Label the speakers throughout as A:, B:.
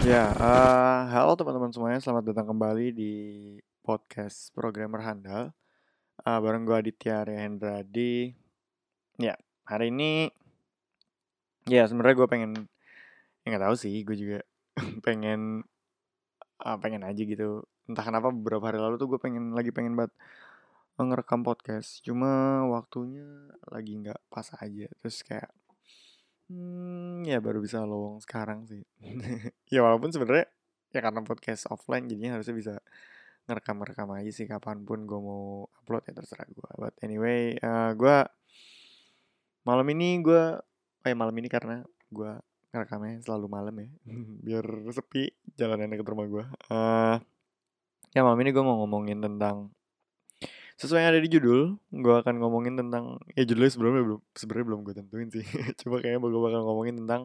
A: Ya, eh, halo teman-teman semuanya, selamat datang kembali di podcast Programmer Handal. Eh, bareng gue Aditya Rehendra di, ya hari ini, ya sebenarnya gue pengen, ya nggak tahu sih, gue juga pengen, uh, pengen aja gitu. Entah kenapa beberapa hari lalu tuh gue pengen lagi pengen banget ngerekam podcast, cuma waktunya lagi nggak pas aja. Terus kayak, hmm, ya baru bisa lowong sekarang sih. ya walaupun sebenarnya ya karena podcast offline jadinya harusnya bisa ngerekam-ngerekam aja sih kapan pun gue mau upload ya terserah gue. But anyway, uh, gue malam ini gue, eh malam ini karena gue ngerekamnya selalu malam ya, biar sepi jalanan ke rumah gue. Uh, ya malam ini gue mau ngomongin tentang sesuai yang ada di judul, gue akan ngomongin tentang ya judulnya sebelumnya belum sebenarnya belum gue tentuin sih. Coba kayaknya gue bakal ngomongin tentang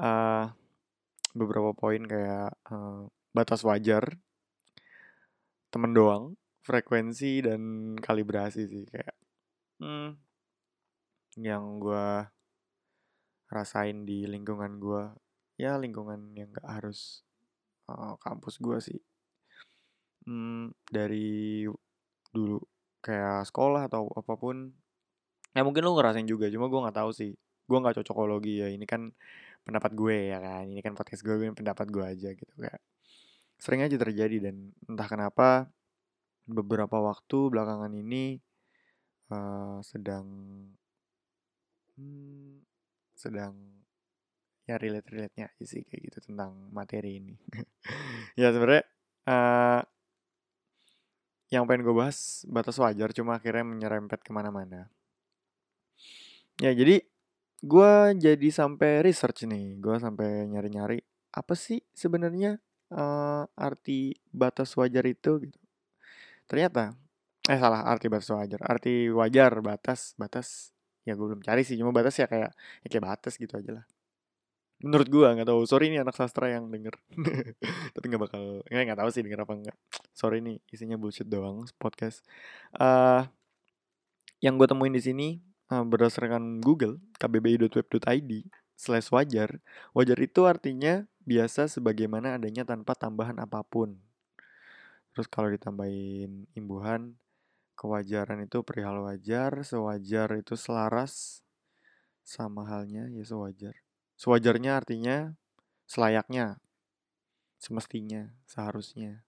A: uh, beberapa poin kayak uh, batas wajar, temen doang, frekuensi dan kalibrasi sih kayak hmm, yang gue rasain di lingkungan gue ya lingkungan yang gak harus uh, kampus gue sih. Hmm, dari dulu kayak sekolah atau apa pun ya mungkin lu ngerasain juga cuma gue nggak tahu sih. Gue nggak cocokologi ya ini kan pendapat gue ya kan? Ini kan podcast gue, gue pendapat gue aja gitu kayak sering aja terjadi dan entah kenapa beberapa waktu belakangan ini uh, sedang hmm, sedang ya relate relate nya aja sih kayak gitu tentang materi ini. Ya sebenarnya uh, yang pengen gue bahas batas wajar cuma akhirnya menyerempet ke mana-mana. Ya jadi gue jadi sampai research nih gue sampai nyari-nyari apa sih sebenarnya uh, arti batas wajar itu gitu. Ternyata eh salah arti batas wajar arti wajar batas batas ya gue belum cari sih cuma batas ya kayak ya kayak batas gitu aja lah menurut gue nggak tahu. Sorry ini anak sastra yang denger. Tapi nggak bakal nggak nggak tahu sih denger apa enggak sorry nih isinya bullshit doang podcast. Uh, yang gue temuin di sini uh, berdasarkan Google kbbi.web.id slash wajar. Wajar itu artinya biasa sebagaimana adanya tanpa tambahan apa pun. Terus kalau ditambahin imbuhan kewajaran itu perihal wajar sewajar itu selaras sama halnya ya sewajar Sewajarnya artinya selayaknya, semestinya, seharusnya.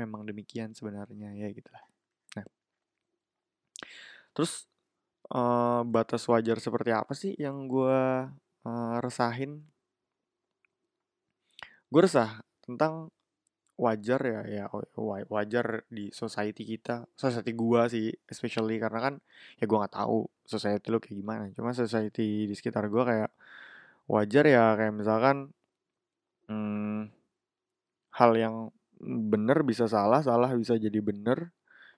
A: Memang demikian sebenarnya ya gitu lah. Nah, terus uh, batas wajar seperti apa sih yang gue uh, resahin? Gue resah tentang wajar ya ya wajar di society kita society gua sih especially karena kan ya gua nggak tahu society lo kayak gimana cuma society di sekitar gua kayak wajar ya kayak misalkan hmm, hal yang benar bisa salah, salah bisa jadi benar.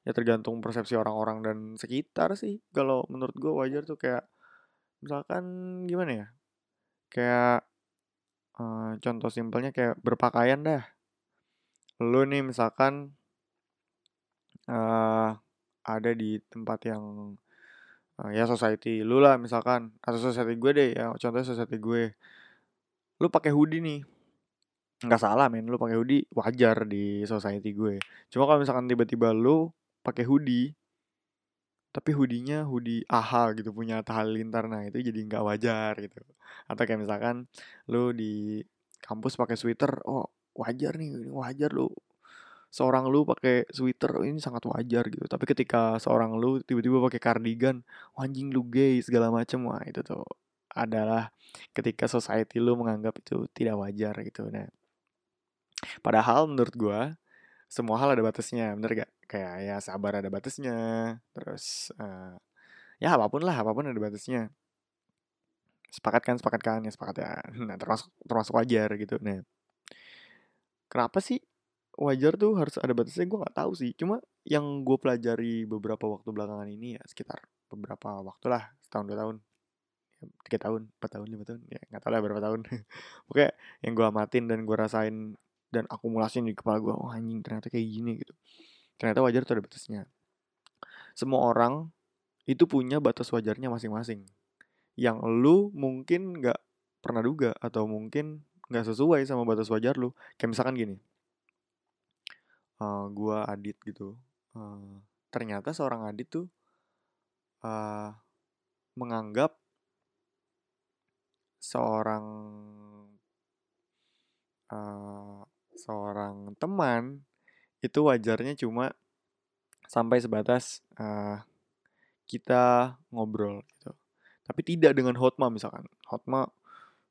A: Ya tergantung persepsi orang-orang dan sekitar sih. Kalau menurut gue wajar tuh kayak misalkan gimana ya? Kayak uh, contoh simpelnya kayak berpakaian dah. Lu nih misalkan uh, ada di tempat yang ya society lu lah misalkan. Atau society gue deh ya contohnya society gue. Lu pakai hoodie nih. Nggak salah men. Lu pakai hoodie wajar di society gue. Cuma kalau misalkan tiba-tiba lu pakai hoodie tapi hoodie-nya hoodie AHA gitu punya Halilintar nah itu jadi nggak wajar gitu. Atau kayak misalkan lu di kampus pakai sweater oh wajar nih wajar lu seorang lu pakai sweater ini sangat wajar gitu. Tapi ketika seorang lu tiba-tiba pakai kardigan anjing lu gay segala macam wah itu tuh adalah ketika society lu menganggap itu tidak wajar gitu. Nah padahal menurut gua semua hal ada batasnya bener gak kayak ya sabar ada batasnya terus uh, ya apa pun lah apa pun ada batasnya. Sepakat kan sepakat kan ya sepakat ya. Nah termasuk termasuk wajar gitu. Nah kenapa sih wajar tuh harus ada batasnya gue nggak tahu sih. Cuma yang gue pelajari beberapa waktu belakangan ini ya sekitar beberapa waktu lah setahun dua tahun. Tiga tahun empat tahun lima tahun ya nggak tahu lah berapa tahun. Oke yang gue amatin dan gue rasain dan akumulasi di kepala gue oh anjing ternyata kayak gini gitu. Ternyata wajar tuh ada batasnya. Semua orang itu punya batas wajarnya masing-masing. Yang lu mungkin nggak pernah duga atau mungkin nggak sesuai sama batas wajar lu. Kayak misalkan gini uh, gua Adit gitu uh, ternyata seorang Adit tuh uh, menganggap seorang uh, seorang teman itu wajarnya cuma sampai sebatas uh, kita ngobrol gitu. Tapi tidak dengan Hotma misalkan. Hotma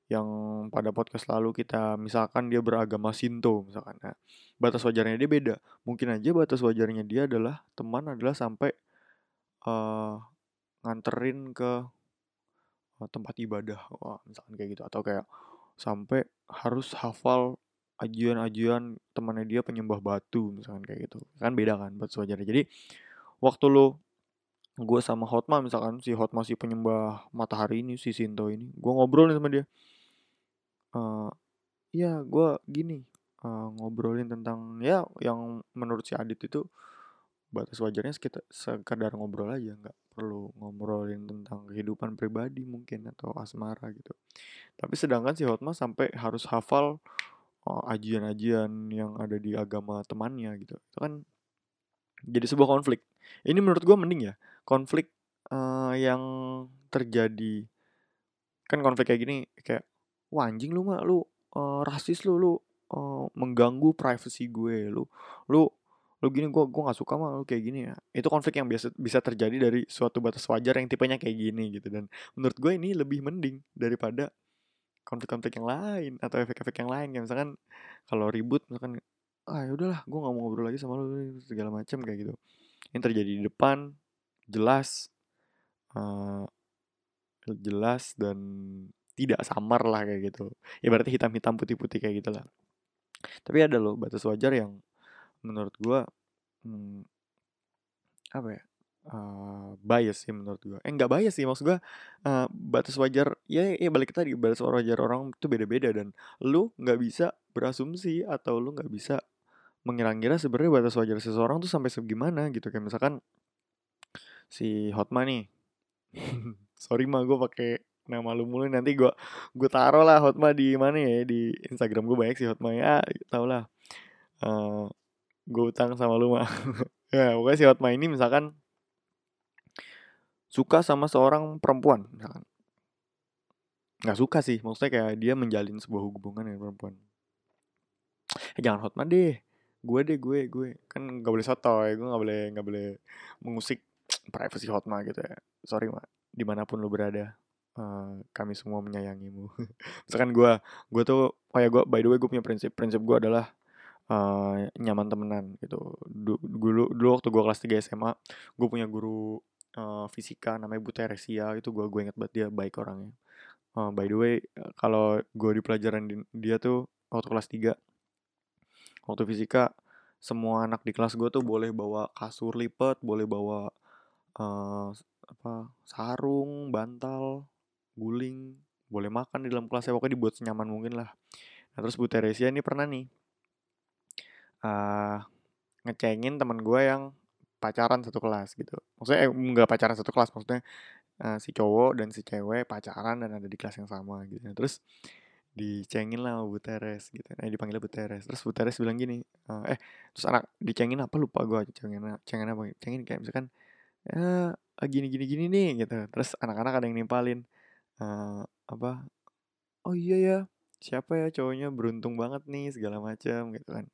A: yang pada podcast lalu kita misalkan dia beragama Sinto misalkan. Nah, batas wajarnya dia beda. Mungkin aja batas wajarnya dia adalah teman adalah sampai uh, nganterin ke uh, tempat ibadah, wah misalkan kayak gitu atau kayak sampai harus hafal ajian-ajian temannya dia penyembah batu misalkan kayak gitu kan beda kan batas wajarnya jadi waktu lo gue sama Hotma misalkan si Hotma si penyembah matahari ini si Sinto ini gue ngobrol nih sama dia uh, ya gue gini uh, ngobrolin tentang ya yang menurut si Adit itu batas wajarnya sekitar sekedar ngobrol aja nggak perlu ngobrolin tentang kehidupan pribadi mungkin atau asmara gitu. Tapi sedangkan si Hotma sampai harus hafal uh, ajian-ajian yang ada di agama temannya gitu. Itu kan jadi sebuah konflik. Ini menurut gue mending ya konflik uh, yang terjadi kan konflik kayak gini kayak wah anjing lu mah lu uh, rasis lu lu uh, mengganggu privacy gue lu lu lu gini gue gue nggak suka mah lu kayak gini ya. Itu konflik yang biasa bisa terjadi dari suatu batas wajar yang tipenya kayak gini gitu. Dan menurut gue ini lebih mending daripada konflik-konflik yang lain atau efek-efek yang lain. Kayak misalkan kalau ribut misalkan ah ya udahlah gue nggak mau ngobrol lagi sama lu segala macam kayak gitu. Yang terjadi di depan jelas uh, jelas dan tidak samar lah kayak gitu. Ya berarti hitam-hitam putih-putih kayak gitu lah. Tapi ada loh batas wajar yang menurut gua hmm, apa ya? Uh, bias sih menurut gua. Eh nggak bias sih maksud gua uh, batas wajar ya ya balik tadi batas wajar orang itu beda-beda dan lu nggak bisa berasumsi atau lu nggak bisa mengira-ngira sebenarnya batas wajar seseorang tuh sampai segimana gitu kayak misalkan si Hotma nih sorry mah gue pakai nama lu mulu nanti gue gue taro lah Hotma di mana ya di Instagram gue banyak sih Hotma ya. Tau lah uh, eh, gue utang sama lu mah. Ya pokoknya si Hotma ini misalkan suka sama seorang perempuan misalkan. Nggak suka sih maksudnya kayak dia menjalin sebuah hubungan dengan perempuan. Eh jangan Hotma deh. Gue deh gue gue. Kan nggak boleh sotoy gue nggak boleh nggak boleh mengusik privacy Hotma gitu ya. Sorry mah di mana pun lu berada Uh, kami semua menyayangimu. Misalkan gue, gue tuh, oh ya gue, by the way gue punya prinsip, prinsip gue adalah uh, nyaman temenan gitu. Dulu, dulu waktu gue kelas 3 SMA, gue punya guru uh, fisika namanya Bu Teresia, itu gue gue inget banget dia baik orangnya. Uh, by the way, kalau gue di pelajaran di, dia tuh waktu kelas 3, waktu fisika, semua anak di kelas gue tuh boleh bawa kasur lipat, boleh bawa uh, apa sarung, bantal, guling, boleh makan di dalam kelasnya pokoknya dibuat senyaman mungkin lah. Nah terus Bu Teresia ini pernah nih uh, ngecengin teman gue yang pacaran satu kelas gitu. Maksudnya eh, nggak pacaran satu kelas, maksudnya uh, si cowok dan si cewek pacaran dan ada di kelas yang sama gitu. Nah, terus dicengin lah sama Bu Teres gitu. Nah dipanggilnya Bu Teres. Terus Bu Teres bilang gini, uh, eh terus anak dicengin apa lupa gue cengin cengin apa? Cengin kayak misalkan ya gini gini gini nih gitu. Terus anak-anak ada yang nimpalin uh, apa, "Oh iya ya, siapa ya cowoknya beruntung banget nih," segala macam gitu kan.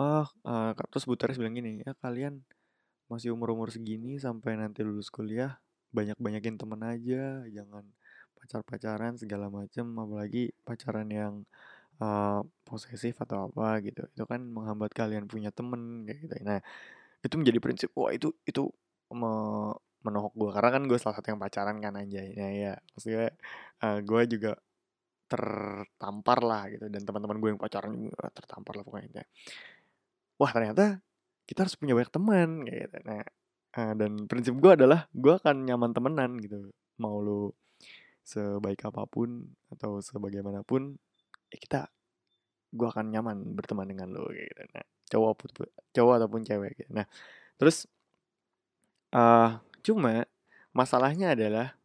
A: Oh, uh, terus Bu Teres bilang gini, "Ya kalian masih umur-umur segini sampai nanti lulus kuliah, banyak-banyakin temen aja, jangan pacar-pacaran segala macam, apalagi pacaran yang, uh, posesif atau apa gitu, itu kan menghambat kalian punya temen," kayak gitu. Nah, itu menjadi prinsip, wah itu itu me menohok gue karena kan gue salah satu yang pacaran kan anjay. Ya ya maksudnya uh, gue juga tertampar lah gitu. Dan teman-teman gue yang pacaran juga tertampar lah pokoknya wah ternyata kita harus punya banyak teman gitu. Nah uh, dan prinsip gue adalah gue akan nyaman temenan gitu. Mau lu sebaik apa pun atau sebagaimanapun ya kita gue akan nyaman berteman dengan lo gitu. Nah cowok cowok ataupun cewek gitu. Nah terus uh, Cuma masalahnya adalah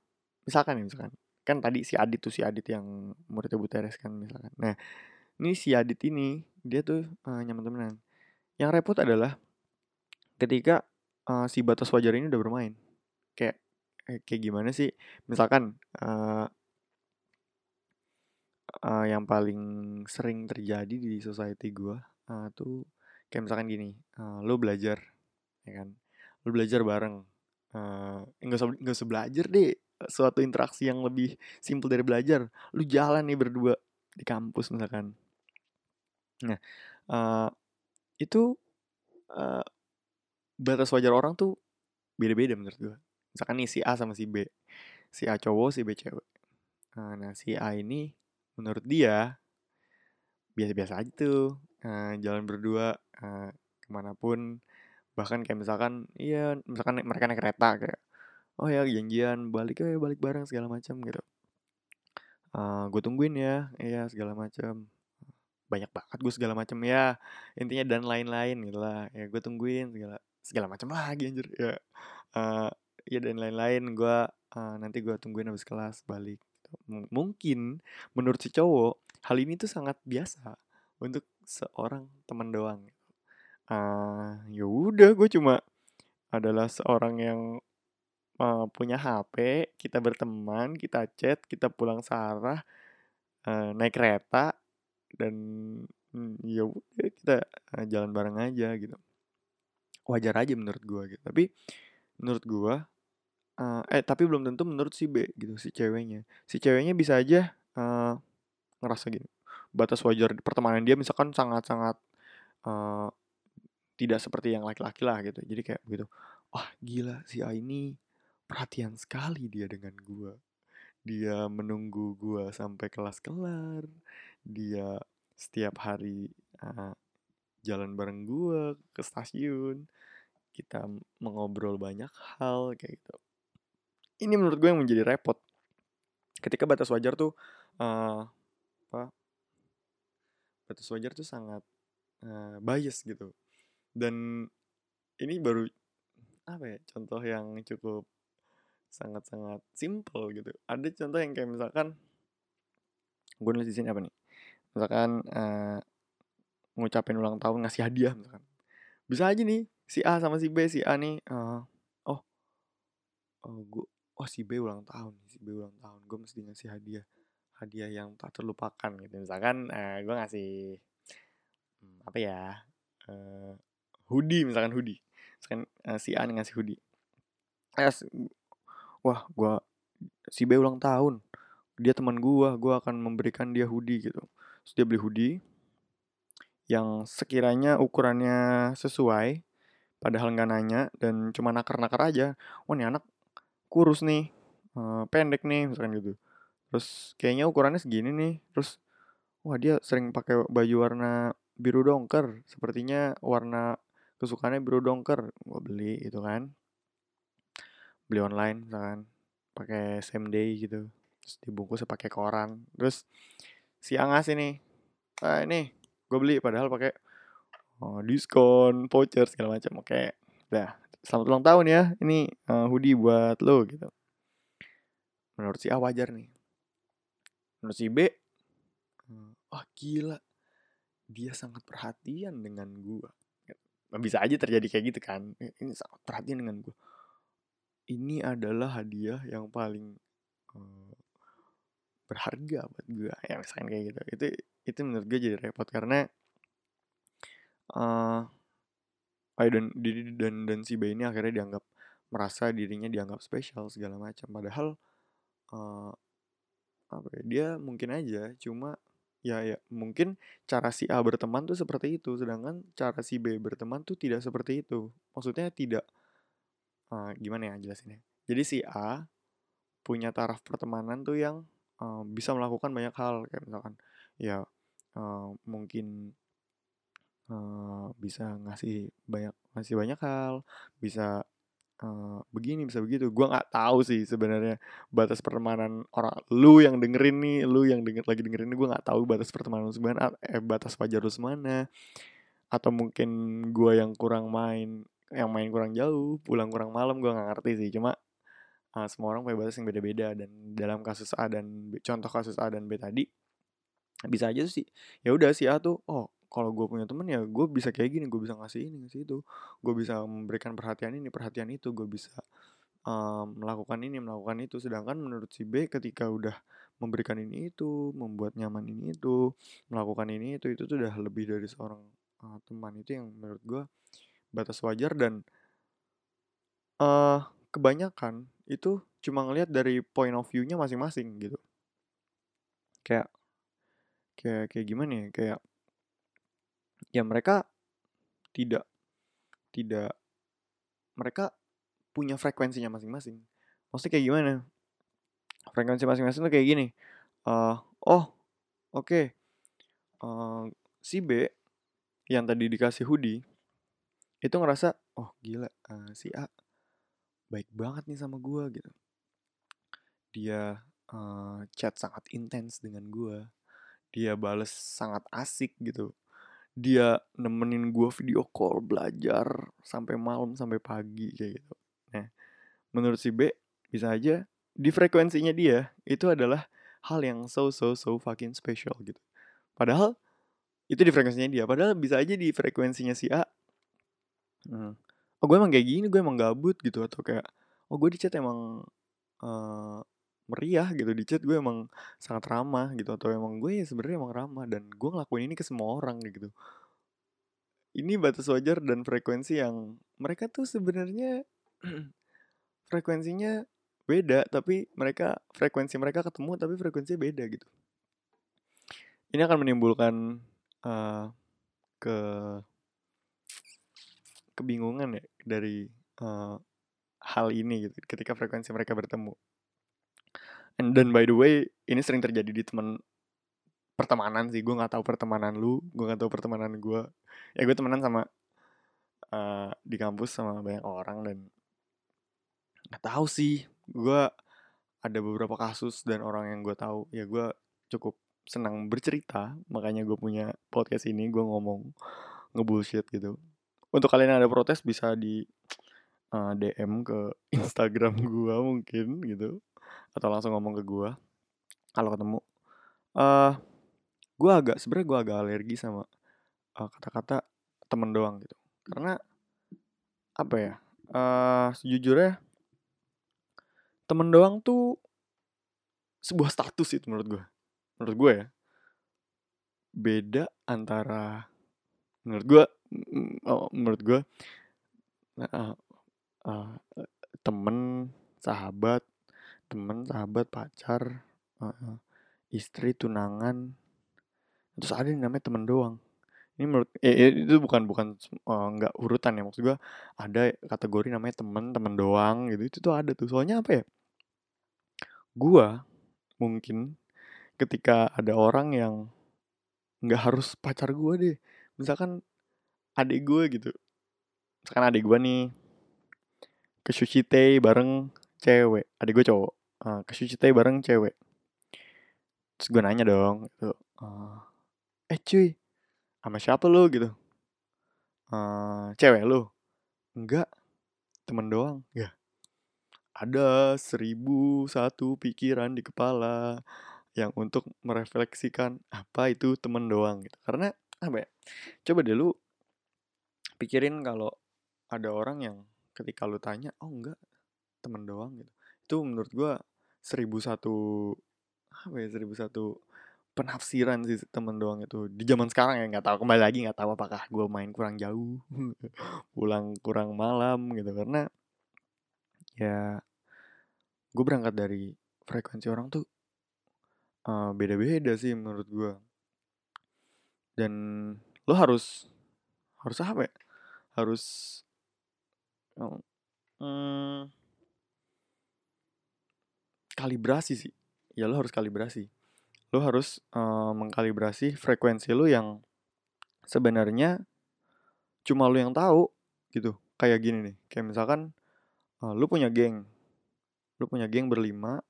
A: misalkan nih misalkan. Kan tadi si Adit tuh si Adit yang muridnya Bu Teres kan misalkan. Nah ini si Adit ini dia tuh uh, nyaman temenan. Yang repot adalah ketika uh, si batas wajar ini udah bermain. Kayak eh, kayak gimana sih? Misalkan uh, uh, yang paling sering terjadi di society gue uh, tuh kayak misalkan gini uh, lo belajar ya kan? Lo belajar bareng nggak usah nggak usah belajar deh suatu interaksi yang lebih simpel dari belajar. Lu jalan nih berdua di kampus misalkan. Nah uh, itu uh, batas wajar orang tuh beda-beda menurut gue misalkan nih si A sama si B. Si A cowok si B cewek. Nah si A ini menurut dia biasa-biasa aja tuh uh, jalan berdua uh, ke mana pun bahkan kayak misalkan iya misalkan mereka naik kereta kayak oh ya janjian balik ya balik bareng segala macam gitu. Uh, gue tungguin ya iya segala macam. Banyak banget gue segala macam ya. Intinya dan lain-lain gitu lah. Ya gue tungguin segala segala macam lagi anjir ya. Uh, ya dan lain-lain. Gue uh, nanti gue tungguin habis kelas balik M mungkin menurut si cowok hal ini tuh sangat biasa untuk seorang teman doang. Uh, ya udah, gue cuma adalah seorang yang uh, punya HP, kita berteman, kita chat, kita pulang searah, uh, naik kereta, dan mm, ya udah kita uh, jalan bareng aja gitu. Wajar aja menurut gue gitu. Tapi menurut gue uh, eh tapi belum tentu menurut si B gitu si ceweknya si ceweknya bisa aja uh, ngerasa gini batas wajar pertemanan dia misalkan sangat-sangat uh, tidak seperti yang laki-laki lah gitu. Jadi kayak begitu wah gila si A ini perhatian sekali dia dengan gua. Dia menunggu gua sampai kelas kelar dia setiap hari uh, jalan bareng gua ke stasiun kita mengobrol banyak hal kayak gitu. Ini menurut gue yang menjadi repot. Ketika batas wajar tuh uh, apa batas wajar tuh sangat uh, bias gitu dan ini baru apa ya contoh yang cukup sangat-sangat simple gitu. Ada contoh yang kayak misalkan gue nulis di sini apa nih? Misalkan uh, ngucapin ulang tahun ngasih hadiah misalkan. Bisa aja nih si A sama si B si A nih uh, oh oh gue oh si B ulang tahun si B ulang tahun gue mesti ngasih hadiah hadiah yang tak terlupakan gitu. Misalkan uh, gue ngasih hmm, apa ya uh, hoodie misalkan hoodie. Misalkan uh, si A ngasih hoodie. Eh, wah gue si B ulang tahun. Dia teman gue gue akan memberikan dia hoodie gitu. Terus dia beli hoodie yang sekiranya ukurannya sesuai padahal nggak nanya dan cuma nakar-nakar aja. Wah ini anak kurus nih uh, pendek nih misalkan gitu. Terus kayaknya ukurannya segini nih. Terus wah dia sering pakai baju warna biru dongker. Sepertinya warna kesukaannya biru dongker gue beli gitu kan. Beli online misalkan pakai same day gitu. Terus dibungkus pakai koran. Terus siang ngasih nih ah ini gue beli padahal pakai oh, diskon voucher segala macam. Oke dah. Selamat ulang tahun ya. Ini uh, hoodie buat lo gitu. Menurut si A wajar nih. Menurut si B wah oh, gila. Dia sangat perhatian dengan gua bisa aja terjadi kayak gitu kan. Ini sangat perhatian dengan gua. Ini adalah hadiah yang paling uh, berharga buat gua ya misalnya kayak gitu. Itu itu menurut gue jadi repot karena uh, Ayo dan dan dan si B ini akhirnya dianggap merasa dirinya dianggap spesial segala macam. Padahal uh, apa ya, dia mungkin aja cuma ya ya. Mungkin cara si A berteman tuh seperti itu sedangkan cara si B berteman tuh tidak seperti itu. Maksudnya tidak uh, gimana ya jelasinnya? Jadi si A punya taraf pertemanan tuh yang uh, bisa melakukan banyak hal kayak misalkan ya uh, mungkin uh, bisa ngasih banyak ngasih banyak hal bisa uh, begini bisa begitu. Gue nggak tahu sih sebenarnya batas pertemanan orang lu yang dengerin nih lu yang denger lagi dengerin gue nggak tahu batas pertemanan sebenarnya eh batas wajar lu semana. Atau mungkin gue yang kurang main yang main kurang jauh pulang kurang malam gue nggak ngerti sih. Cuma uh, semua orang punya batas yang beda-beda. Dan dalam kasus A dan B, contoh kasus A dan B tadi bisa aja sih ya udah si A tuh oh kalau gue punya temen ya gue bisa kayak gini gue bisa ngasih ini ngasih itu. Gue bisa memberikan perhatian ini perhatian itu. Gue bisa um, melakukan ini melakukan itu. Sedangkan menurut si B ketika udah memberikan ini itu membuat nyaman ini itu melakukan ini itu itu tuh udah lebih dari seorang uh, teman. Itu yang menurut gue batas wajar dan uh, kebanyakan itu cuma ngelihat dari point of view-nya masing-masing gitu. Kayak kayak kayak gimana ya? Kayak ya mereka tidak tidak mereka punya frekuensinya masing-masing. Maksudnya kayak gimana? Frekuensi masing-masing tuh kayak gini uh, oh oke okay. uh, si B yang tadi dikasih hoodie itu ngerasa oh gila uh, si A baik banget nih sama gue gitu. Dia uh, chat sangat intens dengan gue dia bales sangat asik gitu dia nemenin gue video call belajar sampai malam sampai pagi kayak gitu. Nah menurut si B bisa aja di frekuensinya dia itu adalah hal yang so so so fucking special gitu. Padahal itu di frekuensinya dia padahal bisa aja di frekuensinya si A. Hmm. oh gue emang kayak gini gue emang gabut gitu atau kayak oh gue di chat emang uh, meriah gitu di chat gue emang sangat ramah gitu atau emang gue ya sebenarnya emang ramah dan gue ngelakuin ini ke semua orang gitu. Ini batas wajar dan frekuensi yang mereka tuh sebenarnya frekuensinya beda tapi mereka frekuensi mereka ketemu tapi frekuensinya beda gitu. Ini akan menimbulkan uh, ke kebingungan ya dari uh, hal ini gitu ketika frekuensi mereka bertemu And then by the way, ini sering terjadi di teman pertemanan sih. Gue nggak tahu pertemanan lu, gue nggak tahu pertemanan gue. Ya gue temenan sama uh, di kampus sama banyak orang dan nggak tahu sih. Gue ada beberapa kasus dan orang yang gue tahu. Ya gue cukup senang bercerita, makanya gue punya podcast ini. Gue ngomong ngebullshit gitu. Untuk kalian yang ada protes bisa di uh, eh, DM ke Instagram gue mungkin gitu atau langsung ngomong ke gue kalau ketemu uh, gue agak sebenarnya gue agak alergi sama uh, kata-kata temen doang gitu. Karena apa ya uh, sejujurnya temen doang tuh sebuah status itu menurut gue menurut gue ya. Beda antara menurut gue oh, menurut gue uh, uh, temen sahabat temen sahabat pacar uh, istri tunangan. Terus ada yang namanya temen doang. Ini menurut eh, itu bukan bukan uh, nggak urutan ya maksud gue ada kategori namanya temen temen doang gitu. Itu tuh ada tuh. Soalnya apa ya? Gue mungkin ketika ada orang yang nggak harus pacar gue deh. Misalkan adik gue gitu. Misalkan adik gue nih ke sushi teh bareng cewek adik gue cowok uh, ke sushi teh bareng cewek. Terus gue nanya dong gitu uh, eh cuy sama siapa lu? Gitu. Uh, cewek lu? Enggak temen doang. Ya ada seribu satu pikiran di kepala yang untuk merefleksikan apa itu temen doang gitu. Karena apa ya coba deh lu pikirin kalau ada orang yang ketika lu tanya oh enggak temen doang gitu itu menurut gue seribu satu apa ya seribu satu penafsiran sih temen doang itu. Di zaman sekarang ya nggak tahu kembali lagi nggak tahu apakah gue main kurang jauh pulang kurang malam gitu. Karena ya gue berangkat dari frekuensi orang tuh uh, beda-beda sih menurut gue dan lo harus harus apa ya? Harus um, kalibrasi sih. Ya lo harus kalibrasi. Lo harus uh, mengkalibrasi frekuensi lo yang sebenarnya cuma lo yang tahu gitu. Kayak gini nih kayak misalkan uh, lo punya geng. Lo punya geng berlima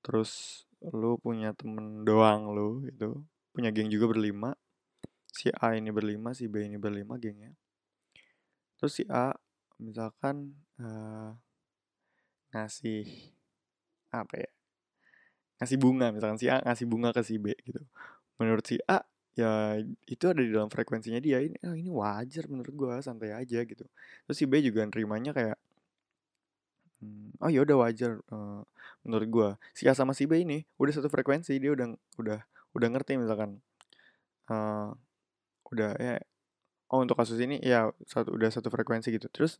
A: terus lo punya temen doang lo gitu. Punya geng juga berlima. Si A ini berlima si B ini berlima gengnya. Terus si A misalkan uh, ngasih apa ya ngasih bunga misalkan si A ngasih bunga ke si B gitu. Menurut si A ya itu ada di dalam frekuensinya dia ini oh, ini wajar menurut gua santai aja gitu. Terus si B juga nerimanya kayak hmm, oh ya udah wajar uh, menurut gua. Si A sama si B ini udah satu frekuensi dia udah udah udah ngerti misalkan uh, udah ya oh untuk kasus ini ya satu udah satu frekuensi gitu. Terus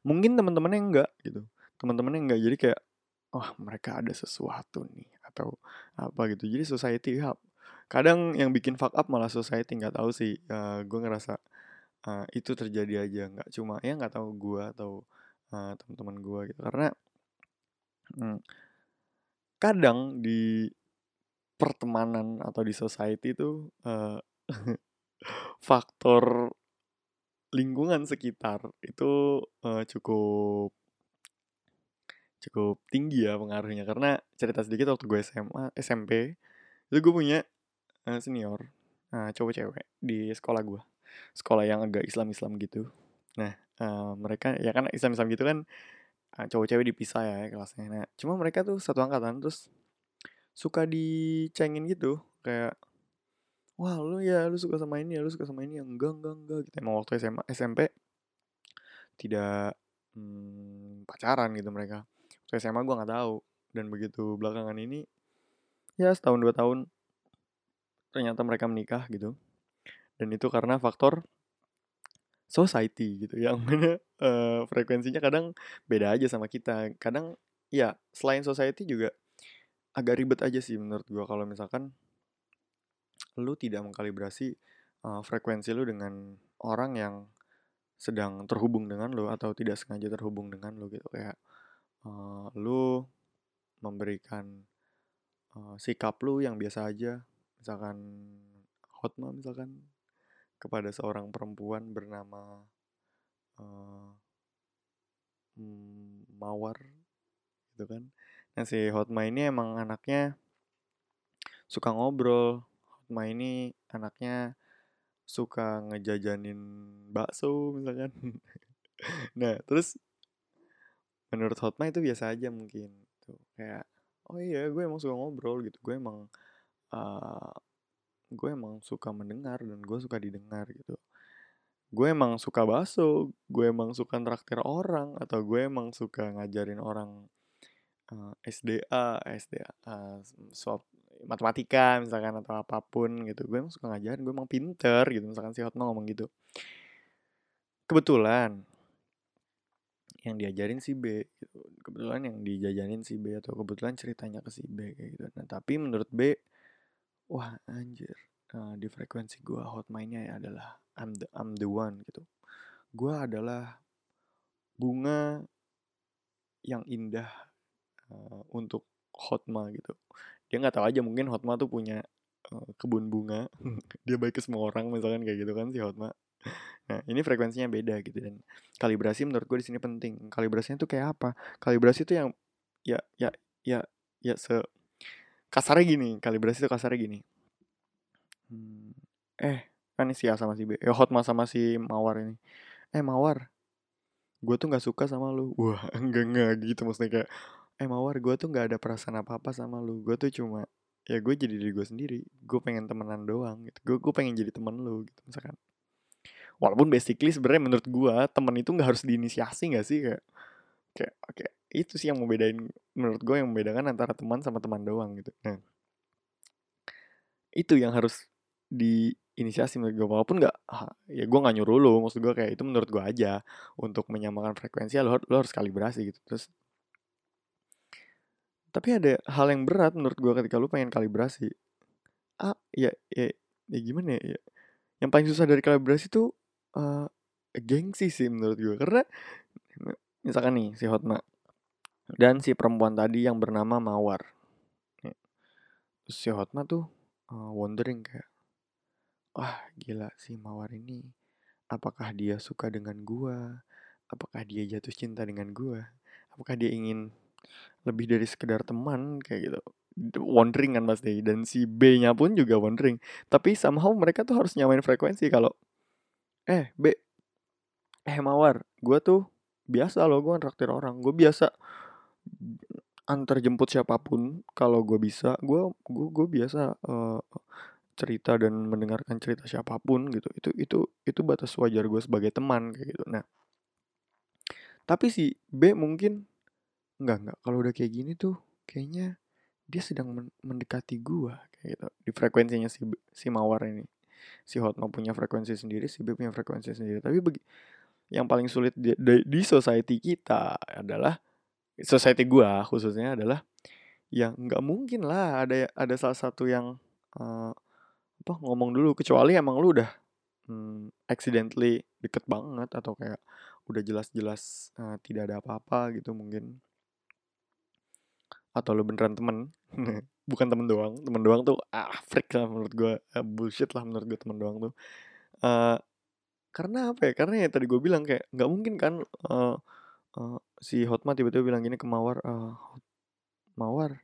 A: mungkin teman-temannya enggak gitu. Teman-temannya enggak jadi kayak wah mereka ada sesuatu nih atau apa gitu. Jadi society ya kadang yang bikin fuck up malah society nggak tahu sih. Uh, gue ngerasa uh, itu terjadi aja. Nggak cuma ya nggak tahu gue atau uh, teman-teman gue gitu. Karena hmm, kadang di pertemanan atau di society itu uh, faktor lingkungan sekitar itu uh, cukup cukup tinggi ya pengaruhnya. Karena cerita sedikit waktu gue SMA SMP itu gue punya uh, senior uh, cowok cewek di sekolah gue sekolah yang agak Islam Islam gitu. Nah uh, mereka ya kan Islam Islam gitu kan uh, cowok cewek dipisah ya kelasnya. Nah cuma mereka tuh satu angkatan terus suka dicengin gitu. Kayak wah lu ya lu suka sama ini ya lu suka sama ini ya. Enggak enggak enggak gitu. Emang waktu SMA SMP tidak hmm, pacaran gitu mereka SMA gue nggak tahu. Dan begitu belakangan ini ya setahun dua tahun ternyata mereka menikah gitu. Dan itu karena faktor society gitu yang mana uh, frekuensinya kadang beda aja sama kita. Kadang ya selain society juga agak ribet aja sih menurut gue kalau misalkan lu tidak mengkalibrasi uh, frekuensi lu dengan orang yang sedang terhubung dengan lu atau tidak sengaja terhubung dengan lu gitu. Kayak uh, lu memberikan uh, sikap lu yang biasa aja. Misalkan hotma misalkan kepada seorang perempuan bernama uh, Mawar gitu kan. Nah si Hotma ini emang anaknya suka ngobrol. Hotma ini anaknya suka ngejajanin bakso misalkan. Nah terus menurut Hotma itu biasa aja mungkin tuh kayak oh iya gue emang suka ngobrol gitu. Gue emang uh, gue emang suka mendengar dan gue suka didengar gitu. Gue emang suka baso gue emang suka traktir orang atau gue emang suka ngajarin orang uh, SDA SDA uh, swap matematika misalkan atau apa pun gitu. Gue emang suka ngajarin gue emang pinter gitu. Misalkan si Hotma ngomong gitu. Kebetulan yang diajarin si B gitu. Kebetulan yang dijajanin si B atau kebetulan ceritanya ke si B kayak gitu. Nah tapi menurut B wah anjir uh, di frekuensi gue hotmainnya ya adalah I'm the I'm the one gitu. Gue adalah bunga yang indah uh, untuk hotma gitu. Dia nggak tahu aja mungkin hotma tuh punya uh, kebun bunga. Dia baik ke semua orang misalkan kayak gitu kan si hotma nah ini frekuensinya beda gitu dan kalibrasi menurut gue di sini penting. Kalibrasinya tuh kayak apa? Kalibrasi tuh yang ya ya ya ya se kasarnya gini kalibrasi itu kasarnya gini. Hmm, eh kan si A sama si B ya Hotma sama si Mawar ini. Eh Mawar gue tuh nggak suka sama lu. Wah enggak enggak gitu maksudnya kayak eh Mawar gue tuh nggak ada perasaan apa apa sama lu. Gue tuh cuma ya gue jadi diri gue sendiri. Gue pengen temenan doang gitu. Gue gue pengen jadi temen lu gitu misalkan walaupun basically sebenarnya menurut gue temen itu nggak harus diinisiasi nggak sih kayak kayak oke okay, itu sih yang membedain menurut gue yang membedakan antara teman sama teman doang gitu. Nah itu yang harus diinisiasi menurut gue walaupun nggak ya gue nggak nyuruh lo maksud gue kayak itu menurut gue aja. Untuk menyamakan frekuensi lo, lo harus kalibrasi gitu. Terus tapi ada hal yang berat menurut gue ketika lo pengen kalibrasi. Ah ya ya, ya gimana ya, ya yang paling susah dari kalibrasi tuh uh, gengsi sih menurut gue karena misalkan nih si Hotma dan si perempuan tadi yang bernama Mawar. Terus si Hotma tuh uh, wondering kayak wah gila si Mawar ini apakah dia suka dengan gua? Apakah dia jatuh cinta dengan gua? Apakah dia ingin lebih dari sekedar teman? Kayak gitu. Wondering kan pasti. Dan si B nya pun juga wondering. Tapi somehow mereka tuh harus nyamain frekuensi kalau eh B. Eh Mawar gua tuh biasa loh gue traktir orang. Gue biasa antar jemput siapa pun kalau gue bisa. Gue gue gue biasa uh, cerita dan mendengarkan cerita siapa pun gitu. Itu itu itu batas wajar gue sebagai teman kayak gitu. Nah tapi si B mungkin nggak nggak kalau udah kayak gini tuh kayaknya dia sedang mendekati gue kayak gitu. Di frekuensinya si si mawar ini si Hotma punya frekuensi sendiri si B punya frekuensi sendiri. Tapi bagi yang paling sulit di, di, di society kita adalah society gua khususnya adalah yang nggak mungkin lah ada ada salah satu yang uh, apa ngomong dulu. Kecuali emang lu udah hmm, accidentally deket banget atau kayak udah jelas-jelas uh, tidak ada apa-apa gitu mungkin atau lu beneran temen? Bukan temen doang. Temen doang tuh ah freak lah menurut gue uh, bullshit lah menurut gue temen doang tuh. Uh, karena apa ya? Karena ya tadi gue bilang kayak nggak mungkin kan uh, uh, si Hotma tiba-tiba bilang gini ke Mawar uh, Mawar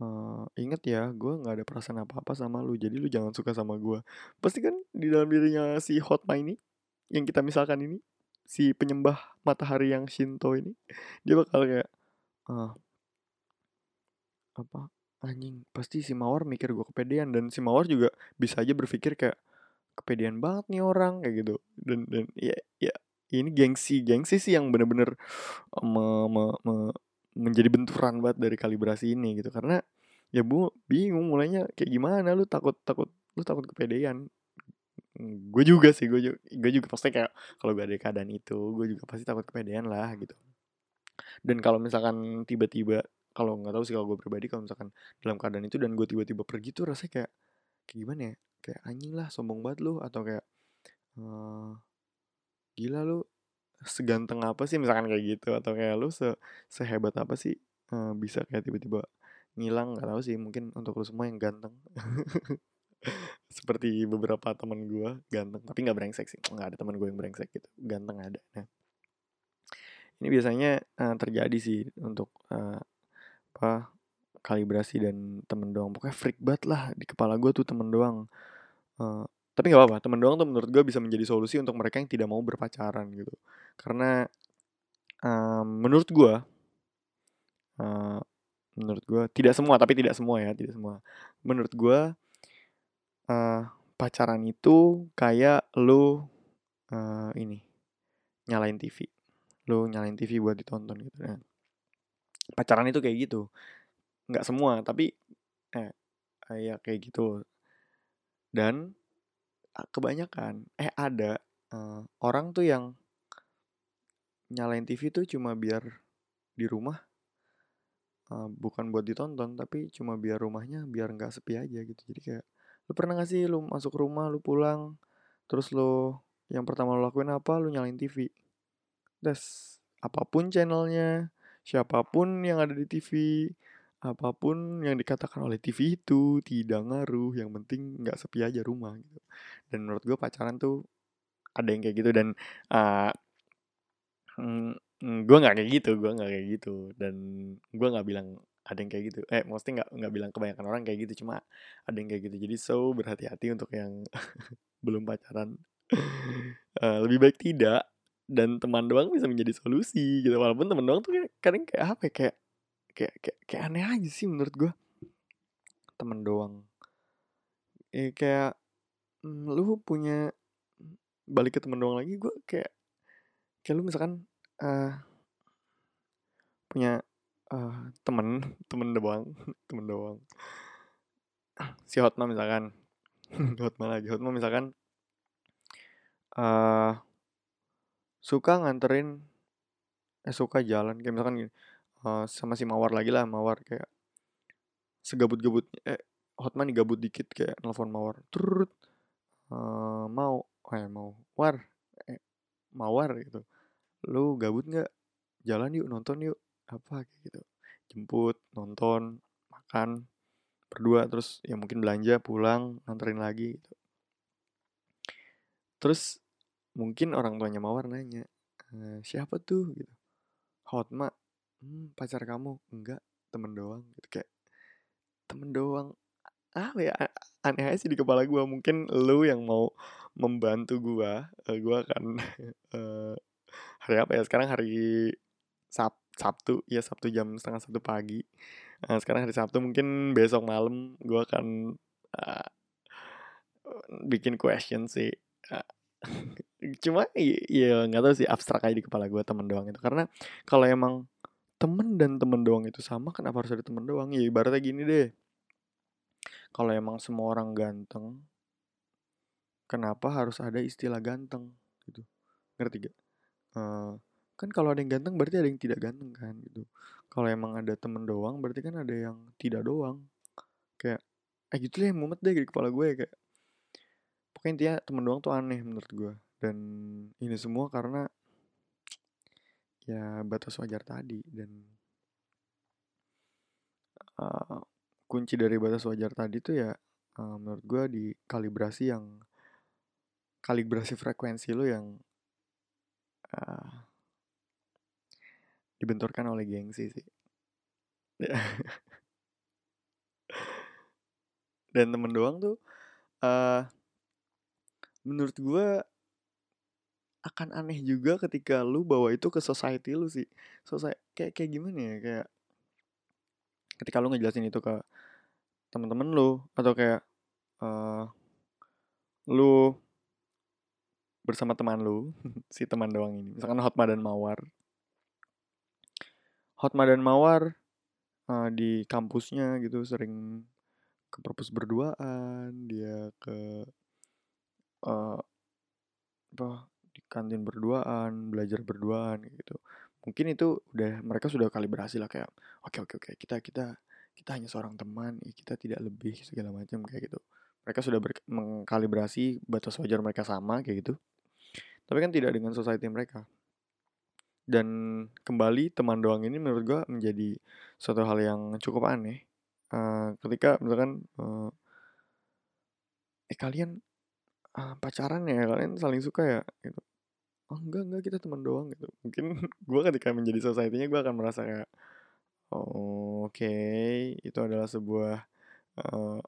A: uh, inget ya gue nggak ada perasaan apa-apa sama lu jadi lu jangan suka sama gue pasti kan di dalam dirinya si Hotma ini yang kita misalkan ini si penyembah matahari yang Shinto ini dia bakal kayak uh, apa anjing pasti si Mawar mikir gue kepedean. Dan si Mawar juga bisa aja berpikir kayak kepedean banget nih orang kayak gitu. Dan dan ya ya ini gengsi gengsi sih yang bener-bener me, me, me, menjadi benturan banget dari kalibrasi ini gitu. Karena ya bu bingung mulainya kayak gimana lu takut takut lu takut kepedean. Gue juga sih gue juga gue juga pasti kayak kalau gue ada keadaan itu gue juga pasti takut kepedean lah gitu. Dan kalau misalkan tiba-tiba kalau nggak tahu sih kalau gue pribadi kalau misalkan dalam keadaan itu dan gue tiba-tiba pergi tuh rasanya kayak kayak gimana ya? Kayak anjing lah sombong banget lu atau kayak uh, gila lu seganteng apa sih? Misalkan kayak gitu atau kayak lu se sehebat apa sih uh, bisa kayak tiba-tiba ngilang? Nggak tahu sih mungkin untuk lu semua yang ganteng. Seperti beberapa teman gue ganteng tapi nggak brengsek sih. Nggak ada teman gue yang brengsek gitu ganteng ada. Nah ini biasanya uh, terjadi sih untuk uh, apa kalibrasi dan temen doang. Pokoknya freak banget lah di kepala gue tuh temen doang. Uh, tapi nggak apa-apa temen doang tuh menurut gue bisa menjadi solusi untuk mereka yang tidak mau berpacaran gitu. Karena um, menurut gue uh, menurut gue tidak semua tapi tidak semua ya tidak semua. Menurut gue uh, pacaran itu kayak lo uh, ini nyalain TV lo nyalain TV buat ditonton gitu kan pacaran itu kayak gitu. Nggak semua tapi eh ya kayak gitu. Dan kebanyakan eh ada uh, orang tuh yang nyalain TV tuh cuma biar di rumah uh, bukan buat ditonton tapi cuma biar rumahnya biar nggak sepi aja gitu. Jadi kayak lu pernah gak sih lu masuk rumah lu pulang terus lu yang pertama lu lakuin apa? Lu nyalain TV das apa pun channelnya siapa pun yang ada di TV apa pun yang dikatakan oleh TV itu tidak ngaruh yang penting nggak sepi aja rumah gitu. Dan menurut gue pacaran tuh ada yang kayak gitu dan uh, mm, gue nggak kayak gitu gue nggak kayak gitu. Dan gue nggak bilang ada yang kayak gitu. Eh maksudnya nggak nggak bilang kebanyakan orang kayak gitu cuma ada yang kayak gitu. Jadi so berhati-hati untuk yang belum pacaran. Uh, lebih baik tidak dan teman doang bisa menjadi solusi gitu. Walaupun teman doang tuh kadang kayak apa ya kayak kayak kayak, kayak aneh aja sih menurut gue temen doang. Eh kayak mm, lu punya balik ke temen doang lagi gue kayak kayak lu misalkan uh, punya uh, temen temen doang temen doang. Si Hotma misalkan. Hotma lagi. Hotma misalkan uh, suka nganterin eh suka jalan kayak misalkan gini uh, sama si Mawar lagi lah Mawar kayak segabut-gabut eh Hotman nih gabut dikit kayak nelfon Mawar turut uh, mau eh mau war eh, Mawar gitu. Lu gabut nggak? Jalan yuk nonton yuk. Apa kayak gitu. Jemput nonton makan berdua terus ya mungkin belanja pulang nganterin lagi gitu. Terus mungkin orang tuanya Mawar nanya e, siapa tuh? Gitu. Hotma hmm, pacar kamu? Enggak temen doang. Gitu kayak temen doang. Ah ya aneh aja sih di kepala gue mungkin lu yang mau membantu gue uh, gue akan uh, hari apa ya? Sekarang hari Sab Sabtu. Ya Sabtu jam setengah satu pagi. Nah, sekarang hari Sabtu. Mungkin besok malam gue akan uh, bikin question sih. Uh, cuma ya nggak tahu sih abstrak aja di kepala gue temen doang itu. Karena kalau emang temen dan temen doang itu sama kenapa harus ada temen doang? Ya ibaratnya gini deh. Kalau emang semua orang ganteng kenapa harus ada istilah ganteng? Gitu. Ngerti gak uh, kan kalau ada yang ganteng berarti ada yang tidak ganteng kan gitu. Kalau emang ada temen doang berarti kan ada yang tidak doang. Kayak eh gitu lah yang mumet deh di kepala gue kayak pokoknya intinya temen doang tuh aneh menurut gue dan ini semua karena ya batas wajar tadi dan uh, kunci dari batas wajar tadi tuh ya uh, menurut gue di kalibrasi yang kalibrasi frekuensi lo yang uh, dibenturkan oleh gengsi sih. Dan temen doang tuh uh, menurut gue akan aneh juga ketika lu bawa itu ke society lu sih. Society kayak kayak gimana ya kayak ketika lu ngejelasin itu ke teman-teman lu atau kayak uh, lu bersama teman lu si teman doang ini misalkan Hotma dan Mawar. Hotma dan Mawar uh, di kampusnya gitu sering ke perpus berduaan dia ke uh, apa di kantin berduaan belajar berduaan gitu. Mungkin itu udah mereka sudah kalibrasi lah kayak oke okay, oke okay, oke okay, kita kita kita hanya seorang teman kita tidak lebih segala macam kayak gitu. Mereka sudah mengkalibrasi batas wajar mereka sama kayak gitu. Tapi kan tidak dengan society mereka. Dan kembali teman doang ini menurut gue menjadi suatu hal yang cukup aneh. Uh, ketika misalkan uh, eh kalian uh, pacaran ya kalian saling suka ya gitu. Oh enggak enggak kita teman doang gitu. Mungkin gue ketika menjadi society-nya gue akan merasa kayak Oh, oke, okay. itu adalah sebuah uh,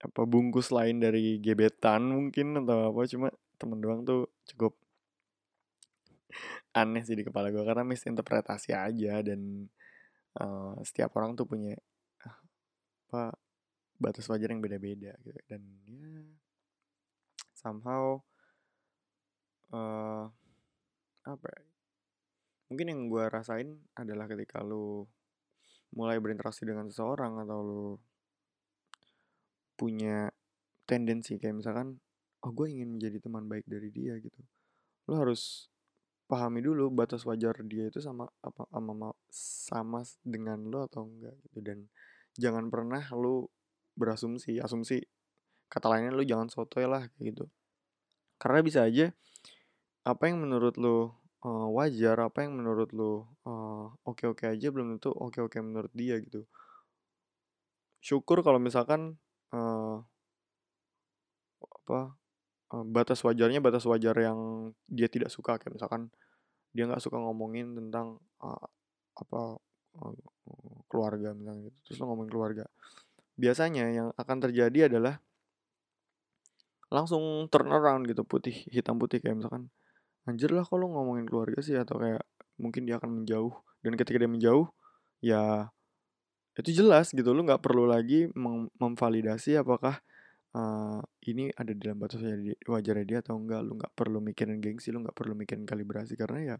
A: apa bungkus lain dari gebetan mungkin atau apa. Cuma temen doang tuh cukup aneh sih di kepala gue karena misinterpretasi aja dan uh, setiap orang tuh punya uh, apa batas wajar yang beda-beda gitu. Dan ya somehow uh, apa ya? mungkin yang gue rasain adalah ketika lu mulai berinteraksi dengan seseorang atau lo punya tendensi kayak misalkan oh gue ingin menjadi teman baik dari dia gitu lo harus pahami dulu batas wajar dia itu sama apa sama sama dengan lo atau enggak gitu dan jangan pernah lo berasumsi asumsi kata lainnya lo jangan sotoy lah kayak gitu. Karena bisa aja apa yang menurut lo uh, wajar apa yang menurut lo uh, oke-oke aja belum tentu oke-oke menurut dia gitu. Syukur kalau misalkan uh, apa uh, batas wajarnya batas wajar yang dia tidak suka. Kayak misalkan dia nggak suka ngomongin tentang uh, apa uh, keluarga misalnya gitu. Terus lo ngomongin keluarga. Biasanya yang akan terjadi adalah langsung turn around gitu putih hitam putih kayak misalkan anjir lah kalau ngomongin keluarga sih? Atau kayak mungkin dia akan menjauh. Dan ketika dia menjauh ya itu jelas gitu lu nggak perlu lagi mem memvalidasi apakah uh, ini ada dalam batas wajarnya dia atau enggak lu nggak perlu mikirin gengsi lu nggak perlu mikirin kalibrasi karena ya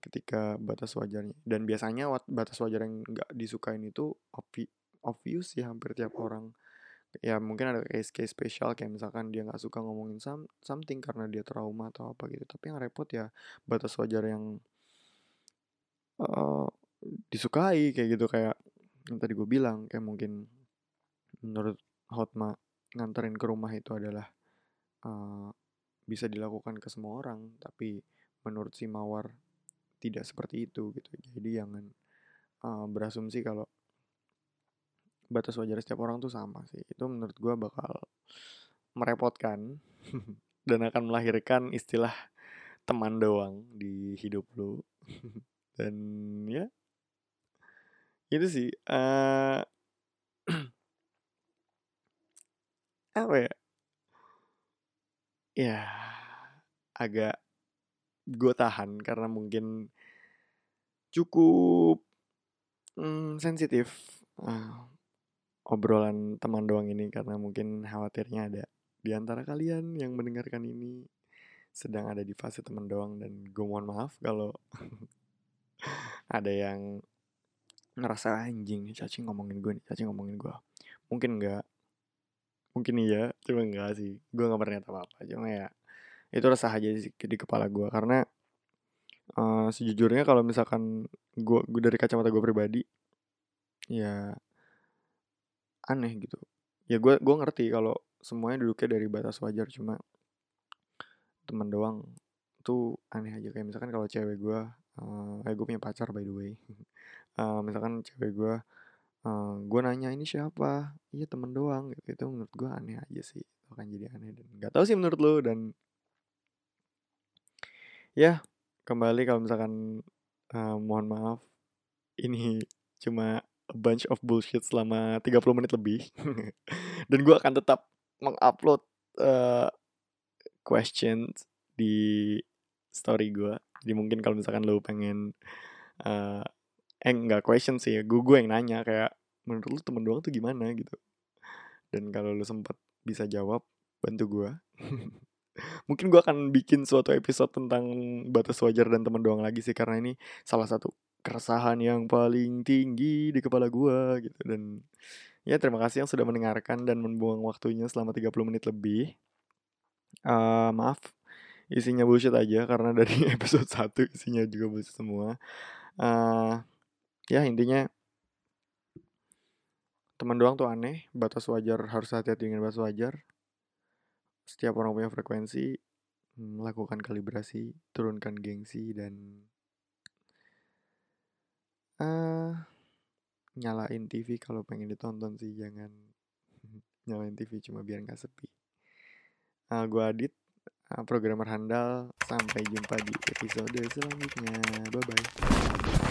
A: ketika batas wajarnya dan biasanya batas wajar yang nggak disukain itu obvi obvious ya hampir tiap orang ya mungkin ada case-case spesial kayak misalkan dia nggak suka ngomongin some, something karena dia trauma atau apa gitu. Tapi yang repot ya batas wajar yang uh, disukai kayak gitu. Kayak yang tadi gue bilang kayak mungkin menurut Hotma nganterin ke rumah itu adalah uh, bisa dilakukan ke semua orang. Tapi menurut si Mawar tidak seperti itu gitu. Jadi jangan uh, berasumsi kalau batas wajar setiap orang tuh sama sih. Itu menurut gue bakal merepotkan dan akan melahirkan istilah teman doang di hidup lu. Dan ya itu sih uh, apa ya? Ya agak gue tahan karena mungkin cukup mm, sensitif. Uh, obrolan teman doang ini karena mungkin khawatirnya ada di antara kalian yang mendengarkan ini sedang ada di fase teman doang dan gue mohon maaf kalau ada yang ngerasa anjing nih cacing ngomongin gue nih cacing ngomongin gue. Mungkin enggak mungkin iya cuma enggak sih. Gue nggak pernah apa apa cuma ya itu resah aja sih di kepala gue karena uh, sejujurnya kalau misalkan gue dari kacamata gue pribadi ya aneh gitu. Ya gue gue ngerti kalau semuanya duduknya dari batas wajar cuma teman doang tuh aneh aja. Kayak misalkan kalau cewek gue uh, eh gue punya pacar by the way. Uh, misalkan cewek gue uh, gue nanya ini siapa? Iya temen doang. Gitu itu menurut gue aneh aja sih. Akan jadi aneh dan nggak tahu sih menurut lo dan ya kembali kalau misalkan uh, mohon maaf ini cuma a bunch of bullshit selama 30 menit lebih. Dan gue akan tetap mengupload uh, questions di story gue jadi mungkin kalau misalkan lo pengen uh, eh enggak question sih gue gue yang nanya kayak menurut lu temen doang tuh gimana? Gitu. Dan kalau lu sempat bisa jawab bantu gue mungkin gue akan bikin suatu episode tentang batas wajar dan temen doang lagi sih karena ini salah satu keresahan yang paling tinggi di kepala gue gitu. Dan ya terima kasih yang sudah mendengarkan dan membuang waktunya selama 30 menit lebih. Uh, maaf isinya bullshit aja karena dari episode 1 isinya juga bullshit semua. Uh, ya intinya teman doang tuh aneh batas wajar harus hati-hati dengan batas wajar. Setiap orang punya frekuensi melakukan kalibrasi turunkan gengsi dan uh, nyalain TV kalau pengen ditonton sih jangan nyalain TV cuma biar nggak sepi. Uh, eh, gue Adit uh, programmer handal. Sampai jumpa di episode selanjutnya. Bye bye